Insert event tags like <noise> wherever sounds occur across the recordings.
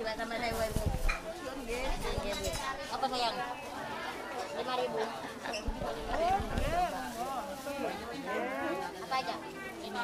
juga sama saya ibu. Bu. Apa sayang? Lima ribu. Apa aja? Ini.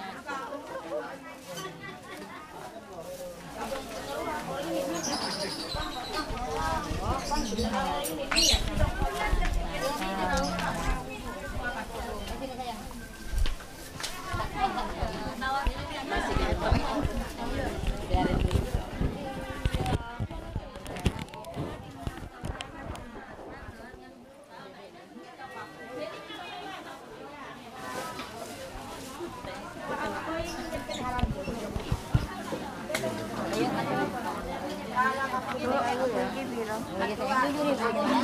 Sini sayang.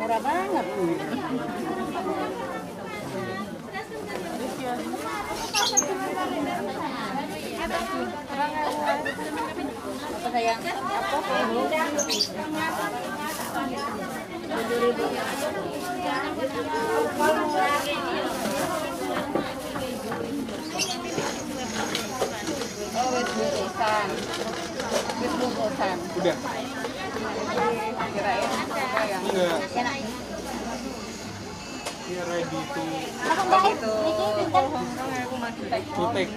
Murah banget. Apa sayang? Tujuh ribu. Oh, wis bungkusan. Wis bungkusan. Udah. Kirain apa yang. Enak. Ini ready to baik. itu pinter. aku masih take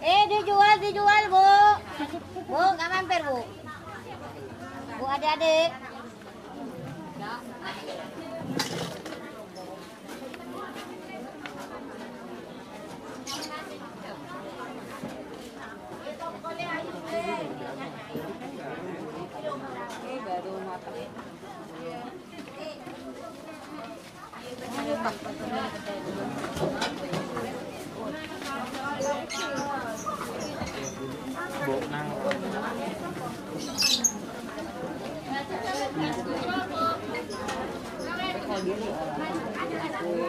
Eh, dijual, dijual, Bu. Bu, nggak mampir, Bu. Bu, adik-adik. ini baru matang. Bo nang. Tapi kalau dia nih orang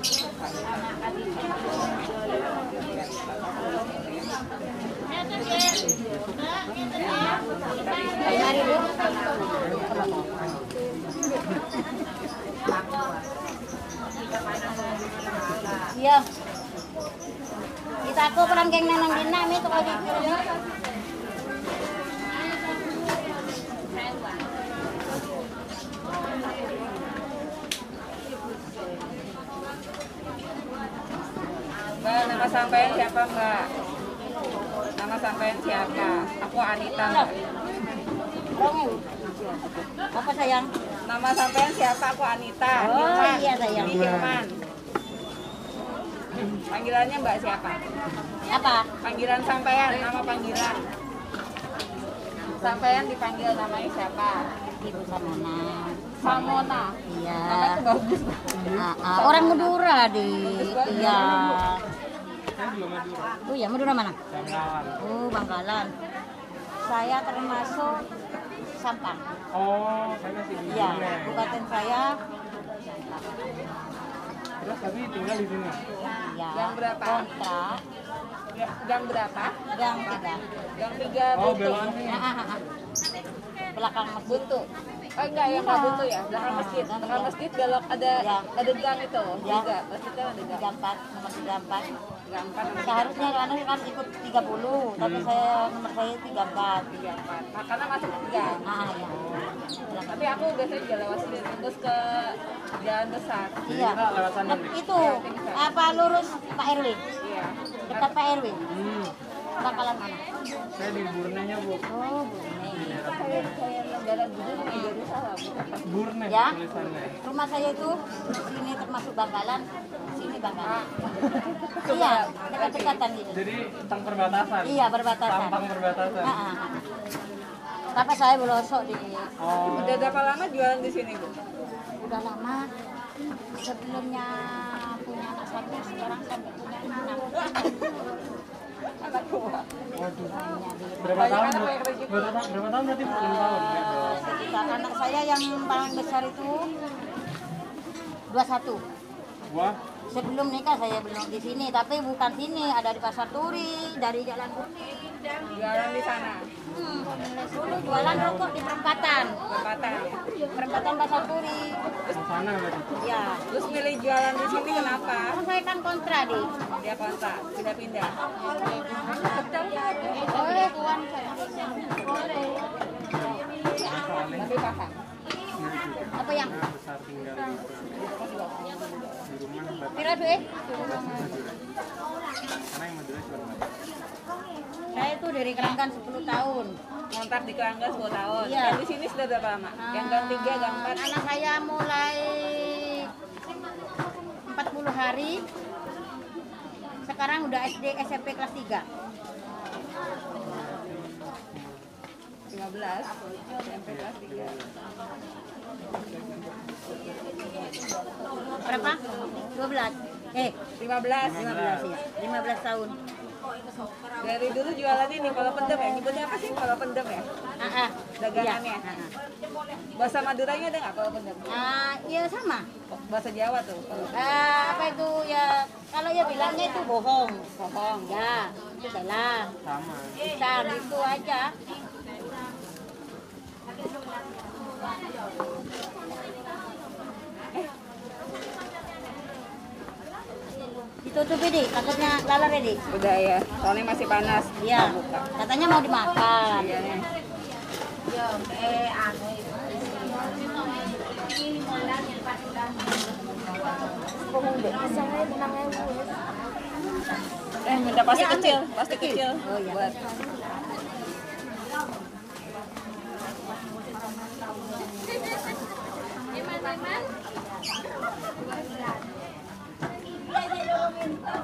Iya. Kita aku kurang geng nang dinam itu kau Mbak, nama sampean siapa Mbak? Nama sampean siapa? Aku Anita. Mbak. Rongeng. Apa sayang? Nama sampean siapa? Aku Anita. Oh, Hilman. iya, sayang. Ini Hilman. Panggilannya Mbak siapa? Apa? Panggilan sampean, nama panggilan. Sampean dipanggil namanya siapa? Ibu Samona. Samona. Iya. Namanya bagus. Ah, ah, orang Madura di iya. Oh ya Madura mana? Bangkalan. Oh Bangkalan. Saya termasuk Sampang. Oh, saya masih di Iya, sini. kabupaten saya. Terus tapi tinggal di sini. Iya. Yang berapa? Kontrak. Gang berapa? Gang tiga. Gang tiga Oh, Belitung. Belakang masjid. Buntu. Oh enggak, yang nggak buntu ya, belakang masjid. Belakang masjid belok ada Ya. ada gang itu. Ya. Juga, masjid kan ada gang. 34, nomor 34. Gang empat nomor Seharusnya kan kan ikut 30, tapi saya nomor saya 34. tiga empat. Nah, karena masuk gang. Ah, ya. Tapi aku biasanya juga lewat sini terus ke jalan besar. Iya. Kita lewat sana. Itu apa lurus Pak RW? Iya. Dekat Pak RW. Hmm. Bakalan mana? Saya di Burnenya, Bu. Oh, Brunei. Burne Ya. Rumah saya itu sini termasuk Bangkalan, sini Bangkalan. Ah. iya, dekat-dekatan gitu. Jadi tentang perbatasan. Iya, berbatasan. Tampang perbatasan. Ah, ah. Tapi saya belosok di Oh. Udah berapa lama jualan di sini, Bu? udah lama sebelumnya punya anak satu sekarang sampai punya anak Anak. Waduh. Berapa tahun? Berapa, tahun? berapa tahun berarti? 6 tahun. ya? Sekitar anak saya yang paling besar itu 21 Wah, sebelum nikah saya belum di sini tapi bukan sini ada di pasar turi dari jalan kuning Jualan di sana. hmm, dulu jualan rokok di perempatan. Perempatan? Perempatan pasar turi. Sana ya. Terus milih jualan di sini kenapa? kan saya kan kontra di Dia kontrak, pindah-pindah. boleh tuan boleh. Tapi paham. apa yang? Besar tinggal Karena yang Madura cuma berapa? saya itu dari kerangkan 10 tahun Ngontrak di Kerangga 10 tahun. Iya. Yang di sini sudah berapa lama? Yang gang 3, gang 4. anak saya mulai 40 hari sekarang udah SD SMP kelas 3 15 SMP kelas 3. berapa 12 eh 15. 15 ya 15 tahun Dari dulu jualannya nih kalau pendem ya. Nyebutnya apa sih kalau pendem ya? ah, ah. Dagangannya. Iya. Ah, Bahasa Maduranya ada nggak kalau pendem? ah. Iya sama Bahasa Jawa tuh. Kalau Ah, apa itu ya kalau ya bilangnya itu bohong bohong. ya itu salah Sama. bisa itu aja ditutup ini takutnya lalar ini Udah ya. Soalnya masih panas. iya buka. katanya mau dimakan Iya nih. Eh, minta pasti Iya, kecil, pasti kecil. Oh, iya. Buat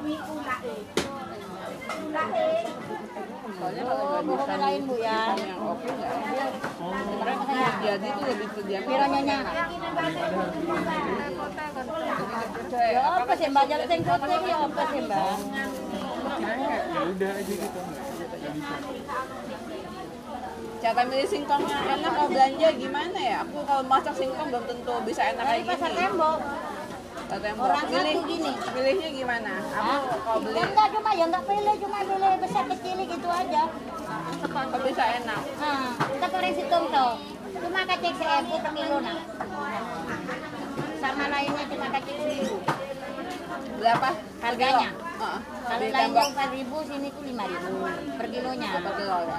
oh ya ya ya ya gitu. Bisa. Cara milih singkong yang enak kalau belanja gimana ya? Aku kalau masak singkong belum tentu bisa enak kayak pasar gini. tembok Orang Milih, gini. Milihnya gimana? Aku kalau beli ya enggak cuma ya enggak pilih cuma pilih besar kecil gitu aja kalau bisa enak. nah kita goreng situng tuh cuma kacang seribu per kilo nah sama lainnya cuma kacang seribu Berapa? Harganya? Heeh. kalau lainnya empat ribu sini tuh lima ribu per kilonya berapa kilo ya?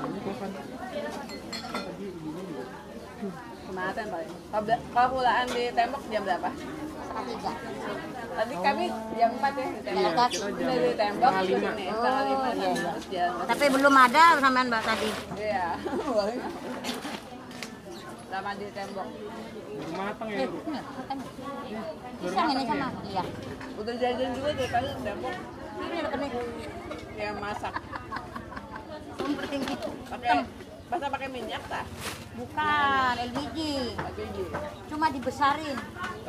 Ini paling. Kalau pulaan di tembok jam berapa? setengah tiga Tadi kami jam 4 ya di tembok. Jalan kaki. Udah di tembok Setengah terus lima. ini setengah lima Oh, iya, iya. terus jalan. tapi belum ada sampean mbak tadi Iya. <laughs> Sama di tembok. Baru matang ya, Bu? pisang ini sama iya Udah jajan juga tuh kali di tembok ini ada masak. sumber tinggi Pakai masa pakai minyak tah? bukan LPG gigi. cuma dibesarin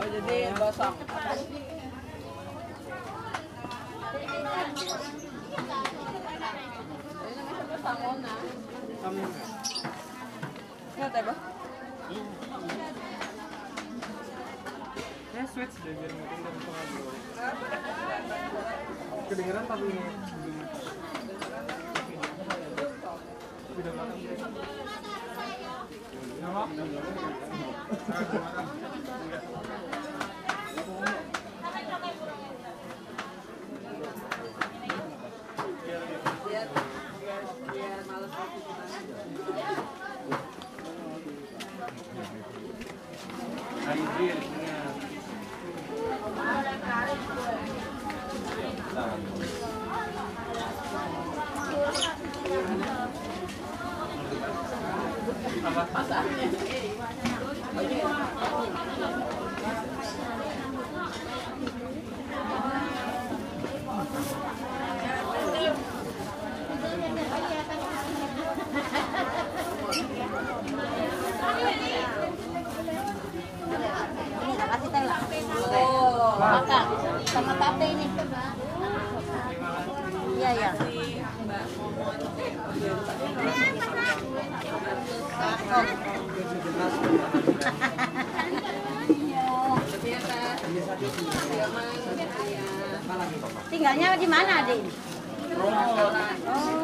Oh jadi gosok. Ini namanya siapa? Samona. Kamu Ini teh, Bah? Ya, switch deh biar mungkin dari pengaduan. Kedengeran tapi ini belum. 明白吗？好。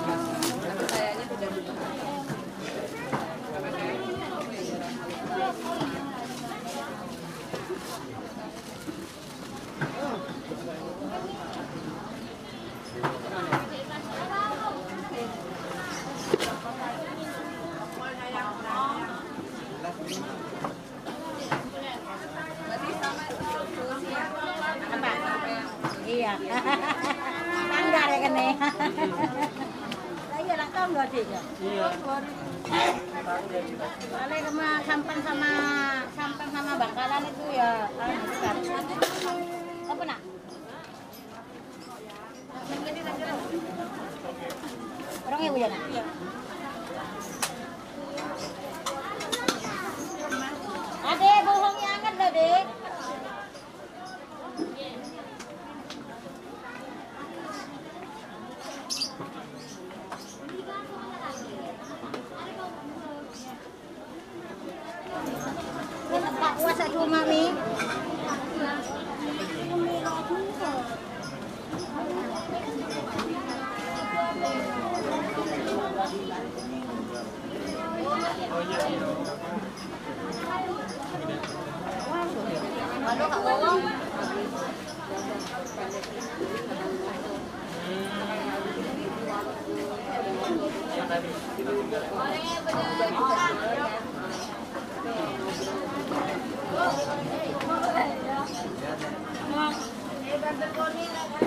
Lalu kak Wawang. Beri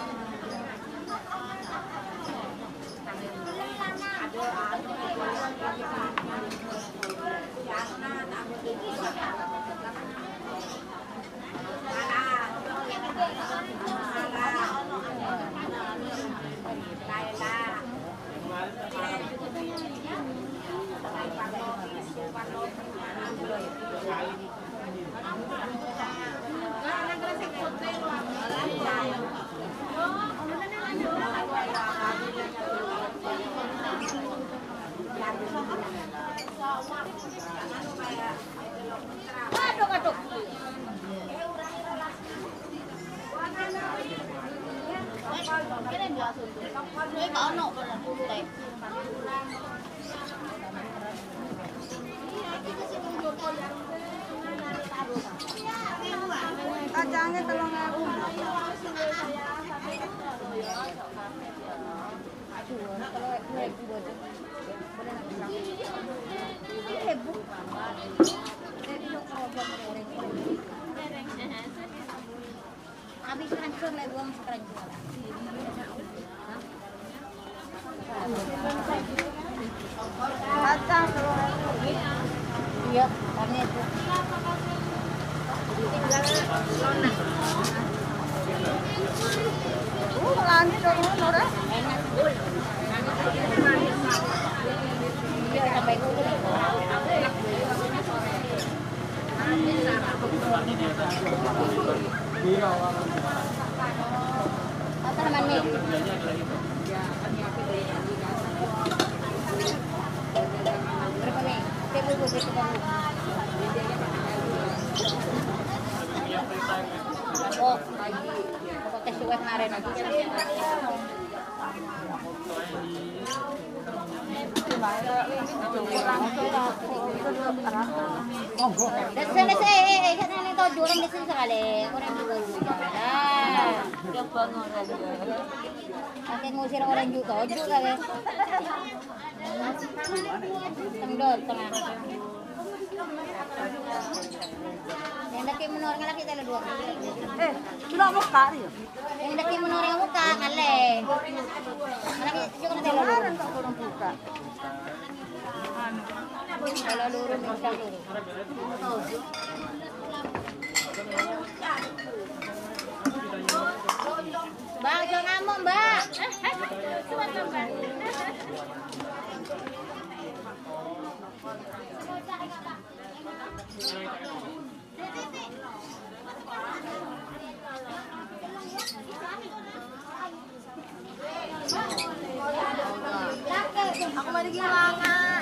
감사합니다. Iya, karena. Uh, sampai naman nih? Berapa nih? Saya mau beli ke kamu. Oh, Ako kasi wet na rin. That's na sa eh eh sa nang to jurang disin sa kali. Orang juga. Ah. Mo sira orang juga kan. Yang laki menor nga laki tala dua. Eh, sudah ya? Yang laki menor nga muka ngale. Juga dua. Kurang buka. Mbak, jangan ngamuk, Mbak. Aku mau kehilangan.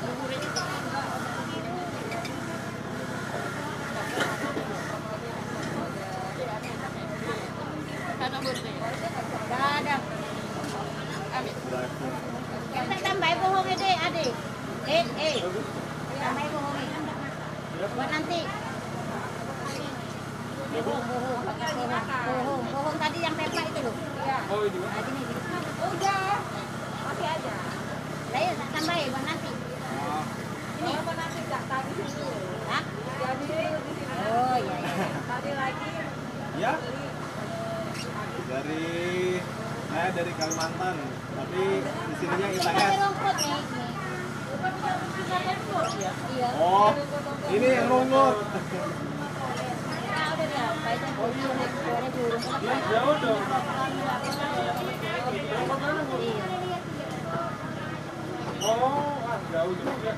tambah bohong ini, adik. Eh, eh. Nanti. Tadi yang pepa itu loh. Oh, ini. Nah, gini. Udah. Masih aja. Lah ya, tambah ya buat nanti. Ini apa nanti enggak tadi dulu. Hah? Jadi di sini. Oh, iya, iya. Tadi lagi Ya. Dari saya dari Kalimantan, tapi di sininya Ini ITS. Iya. Oh, ini yang rungut. Nah, dulu, boleh dulu. Jauh dong. Iya. Oh, jauh juga.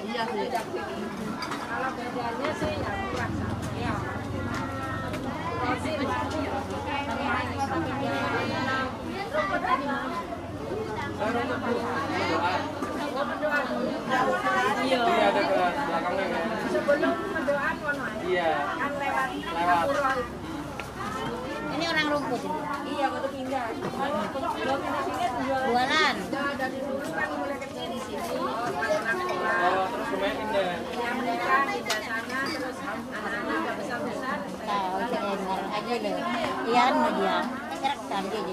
iya sih kalau bedanya sih ya kurang ya Iya, ada kelas belakangnya kan. Sebelum mendoan Iya. Kan lewat lewat. Ini orang rumput. Iya, waktu pindah. Jualan. Dari dulu kan mulai kecil sini oh, terus lumayan indah yang menikah indah sana terus anak-anak besar besar oke, aja deh iya mah dia serak tadi jadi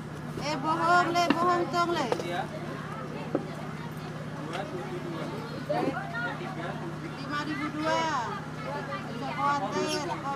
Eh bohong le, bohong tong le. Iya. Lima ribu dua. Khawatir, kau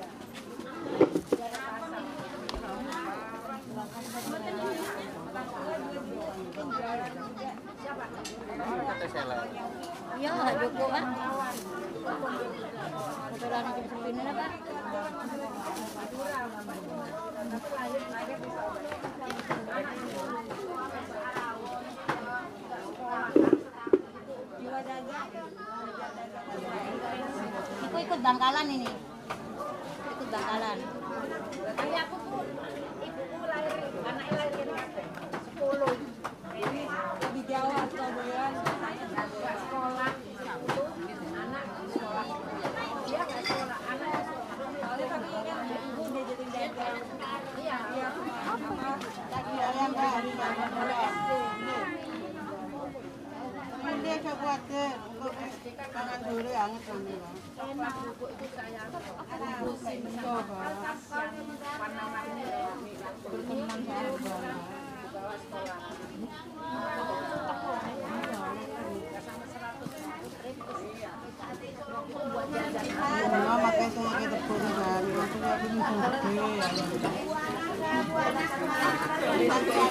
Ikut bangkalan ini. Ikut bangkalan. Di Jawa Surabaya. Lagi ayam dah, hari ayam bulan. Ini dia khawatir, kangen dulu anget kan dia. Coba. Berkenan saya Mama makai saya ke depan kan, maksudnya aku minta gede. Nanti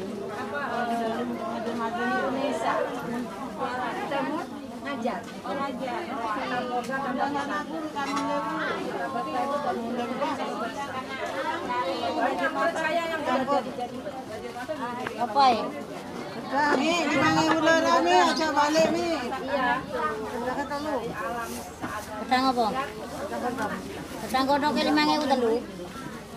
loleh? Indonesia. Temu ngajar. Oh ngajar. Kamu kamu Apa ya? Lima ribu loro ni, aja balik ni. Iya. Dah kata lu. Petang apa? Petang kodok ke lima ngewu telu.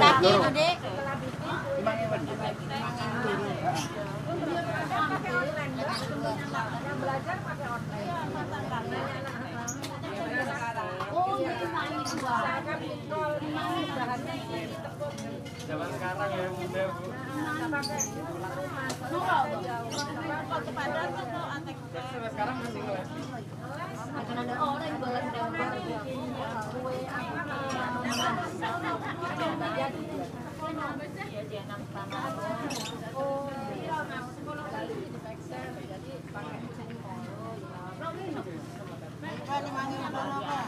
Kaki itu, Dek. Zaman sekarang ya muda bu. Sekarang masih ngeles. Pak, lima ribu loro Pak.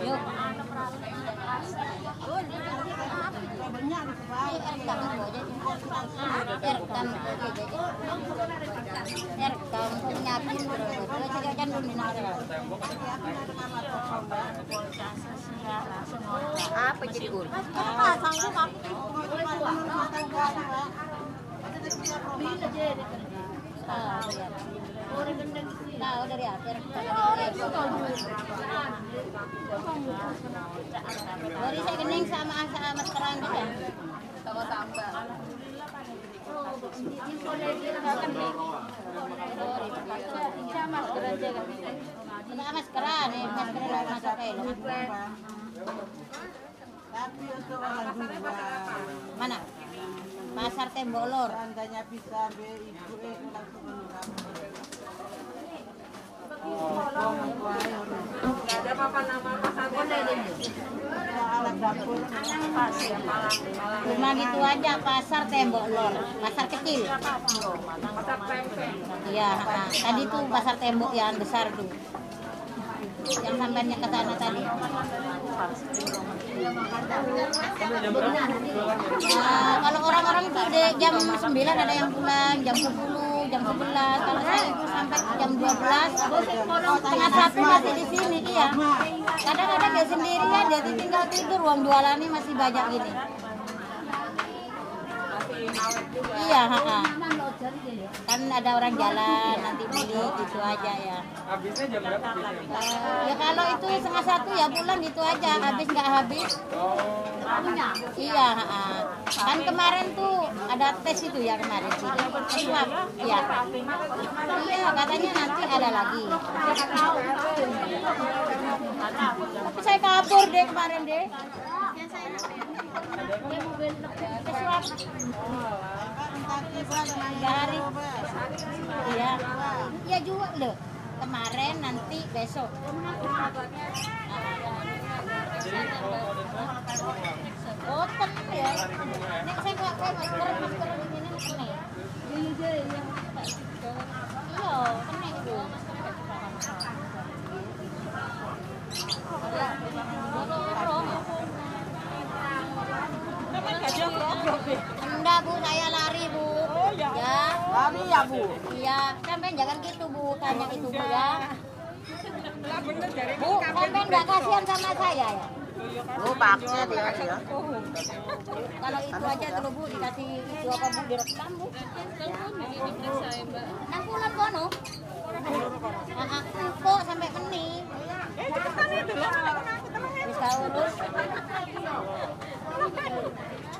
Yuk. Banyak ni Pak. Rekam aku aja. Rekam aku aja. Rekam nyatin terus. Kalau juga kan belum dinara. Apa jadi? Apa sanggup aku? Tahu dari apa? Dari saya kening sama sama sekarang juga. Sama tambah. Sama maskeran nih, maskeran masuk ke Tapi untuk orang dua, Mana? Pasar Tembok Lor. seandainya bisa ambil ibu eh langsung menurut ada papan nama pasar alat dapur Cuma gitu aja pasar Tembok Lor, pasar kecil. pasar tempe Iya, tadi tuh pasar tembok yang besar tuh. Yang sampainya ke sana tadi. Nah, kalau orang-orang tuh di jam 9 ada yang pulang, jam 10, jam 11. Kalau saya itu sampai jam 12, setengah satu masih di sini iya. Kadang-kadang dia sendirian, dia tinggal tidur, uang jualannya masih banyak juga. Iya, ha-ha. Kan ada orang jalan nanti beli gitu aja ya. Habisnya jam berapa? Eh, ya kalau itu setengah satu ya pulang gitu aja, habis nggak habis. Oh, Iya, ha-ha. kan kemarin tuh ada tes itu ya kemarin sih. Tes swab, iya. Iya, katanya nanti ada lagi. Tapi saya kabur deh kemarin deh. Tes swab Iya. Iya juga loh. Kemarin nanti besok. Boten ya. Nek saya nggak kayak masker masker ini kena. Iya, kena itu. Enggak bu, saya lari bu. ya. Lari ya Bu? Iya, sampai jangan gitu bu, tanya itu bu ya. Bu, sampai nggak kasihan sama saya ya? Oh paksa dia ya. Kalau itu aja dulu bu dikasih itu apa bu direkam bu? Enam bulan kono. Nah, aku kok sampai keni. Bisa urus.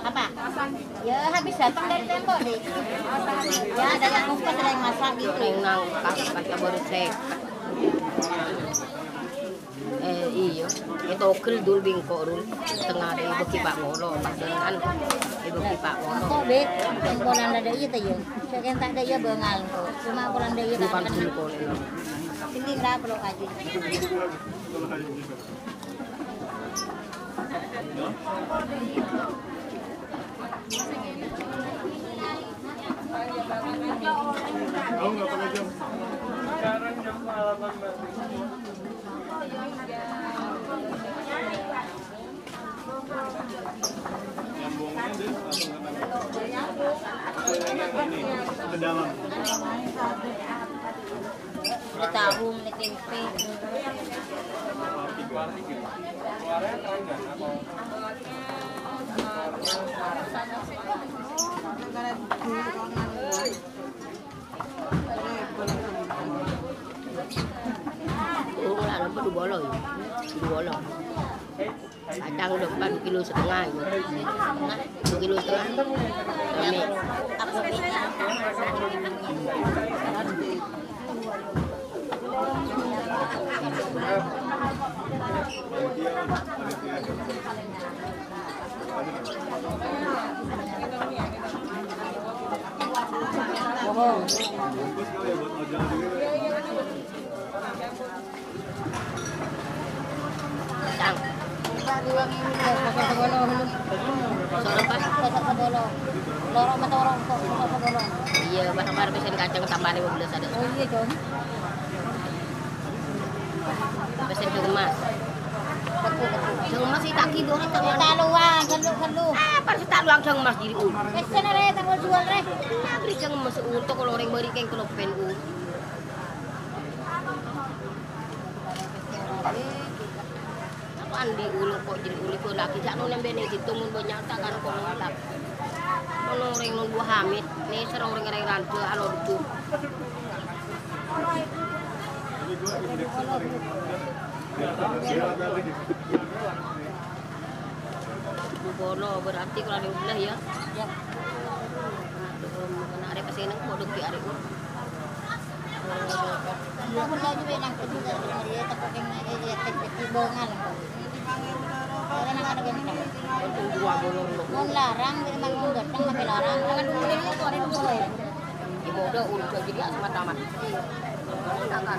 Apa? Ya habis datang dari tembok deh. Ya ada yang ada yang masak gitu. Neng nang kas kas baru cek. Eh iyo, itu kel dul bingko tengah dari ibu kipak ngolo dengan ibu kipak ngolo. Kok be, kumpulan ada iya tuh ya. Sekian tak ada iya bengal kok. Cuma kumpulan ada iya tak bingko ini. Tinggi nggak perlu. Kamu nggak sekarang jam 8 mbak. Yang bohongnya deh, langsung katakan. Ini, ke dalam. Beli tahu, beli tempe. Keluarnya keren nggak? Apa? Oh lah nampak dua bolo ya. Dua bolo. Kacang depan kilo setengah itu. Dua kilo setengah. Kami Aku beli. Bohong. Bungkus kali ya buat ojol juga. kacang. Kok sebolo. iya barang-barang pesen kacang tambah 15 ada. Oh iya dong. Pesen ke emas. Betul betul. Jeng tak gitu tak luang. Ah, pas tak luang jeng emas diri un. Wes sana re tanggal jual re. Jeng untuk kalau kayak kalau pen ulu kok jadi jak bene tak kan. Ono hamid, nih. Bono berarti kalau ada ulah ya. Ya. Mana ada ke sini dong di hari un. Kamu lagi bilang ke juga dia tak pakai ini dia tek tibongan. Karena nang ada gini. Mau larang dia mang mau gatang tapi larang. Kan dulu ini tuh ada dulu. Ibu udah udah jadi asma tamat. Enggak kan.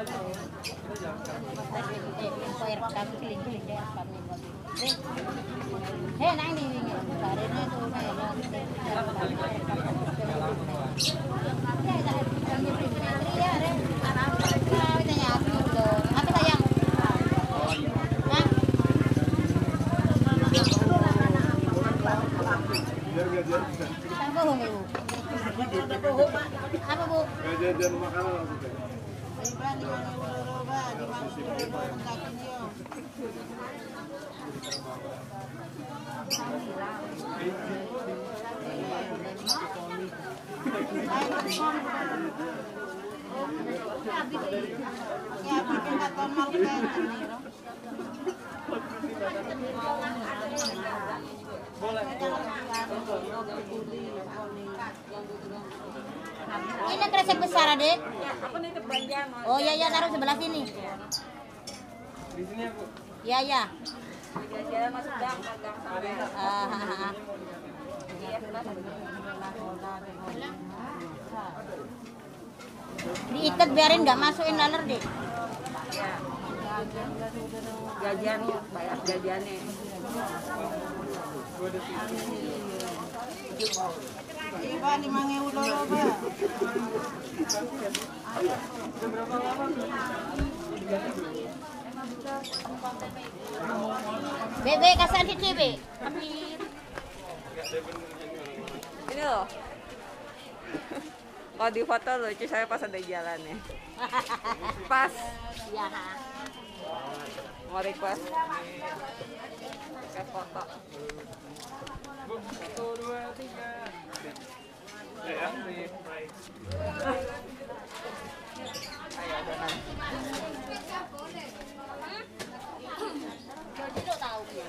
Hey, nang ni ni. Bare ni tu ni. Ini kresek besar adek. Mas? Oh iya iya taruh sebelah sini. Di sini aku. Iya iya. Jalan masuk gang, gang sampai. Ah, ah, ah, Diikat biarin nggak masukin laler deh. Jajan, bayar jajannya. Iba, di mga ulo-ulo ba? Bebe kasih di TV. Ini loh. Kalau di foto lucu saya pas ada jalannya. Pas Ya. mau request. Ke foto. Satu, dua, tiga. Jadi lo tahu ya.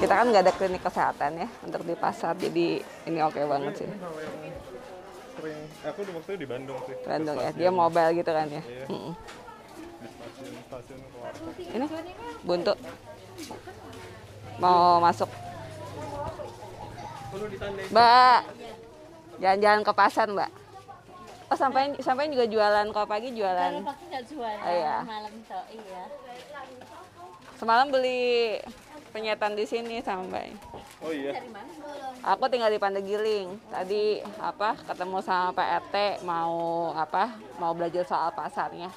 Kita kan nggak ada klinik kesehatan ya untuk di pasar, jadi ini oke banget sih. Kalau sering, aku maksudnya di Bandung sih. Bandung ya, dia mobile gitu kan ya. Iya. Mm-mm. Di stasiun stasiun keluar. Ini buntu. Mau masuk. Mbak, jalan-jalan ke pasar mbak. Oh sampai sampai juga jualan kalau pagi jualan. pagi nggak jual. Oh, iya. Malam toh, iya. Semalam beli penyetan di sini sama mbak. Oh iya. Aku tinggal di Pandegiling. Tadi apa ketemu sama Pak RT mau apa mau belajar soal pasarnya.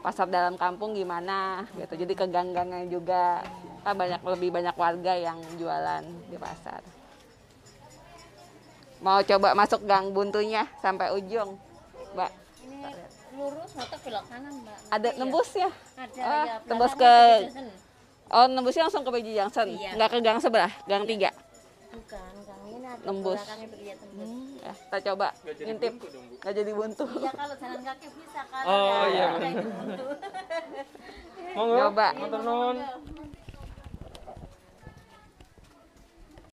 Pasar dalam kampung gimana gitu. Jadi ke gang-gangnya juga kan banyak lebih banyak warga yang jualan di pasar. Mau coba masuk gang buntunya sampai ujung, Mbak. Lurus atau belok kanan, Mbak? Ada nembus ya? Ada Ah, ya. tembus ke. Oh, nembusnya langsung ke PJ Junction. Iya. Nggak ke gang sebelah, gang tiga. Bukan, Kang. Ini ada Nembus. tembus. Hmm, ya, kita coba ngintip. Nggak jadi buntu. Iya, kalau jalan kaki bisa kan. Oh, iya, benar. gitu. Monggo. Coba. Nuwun.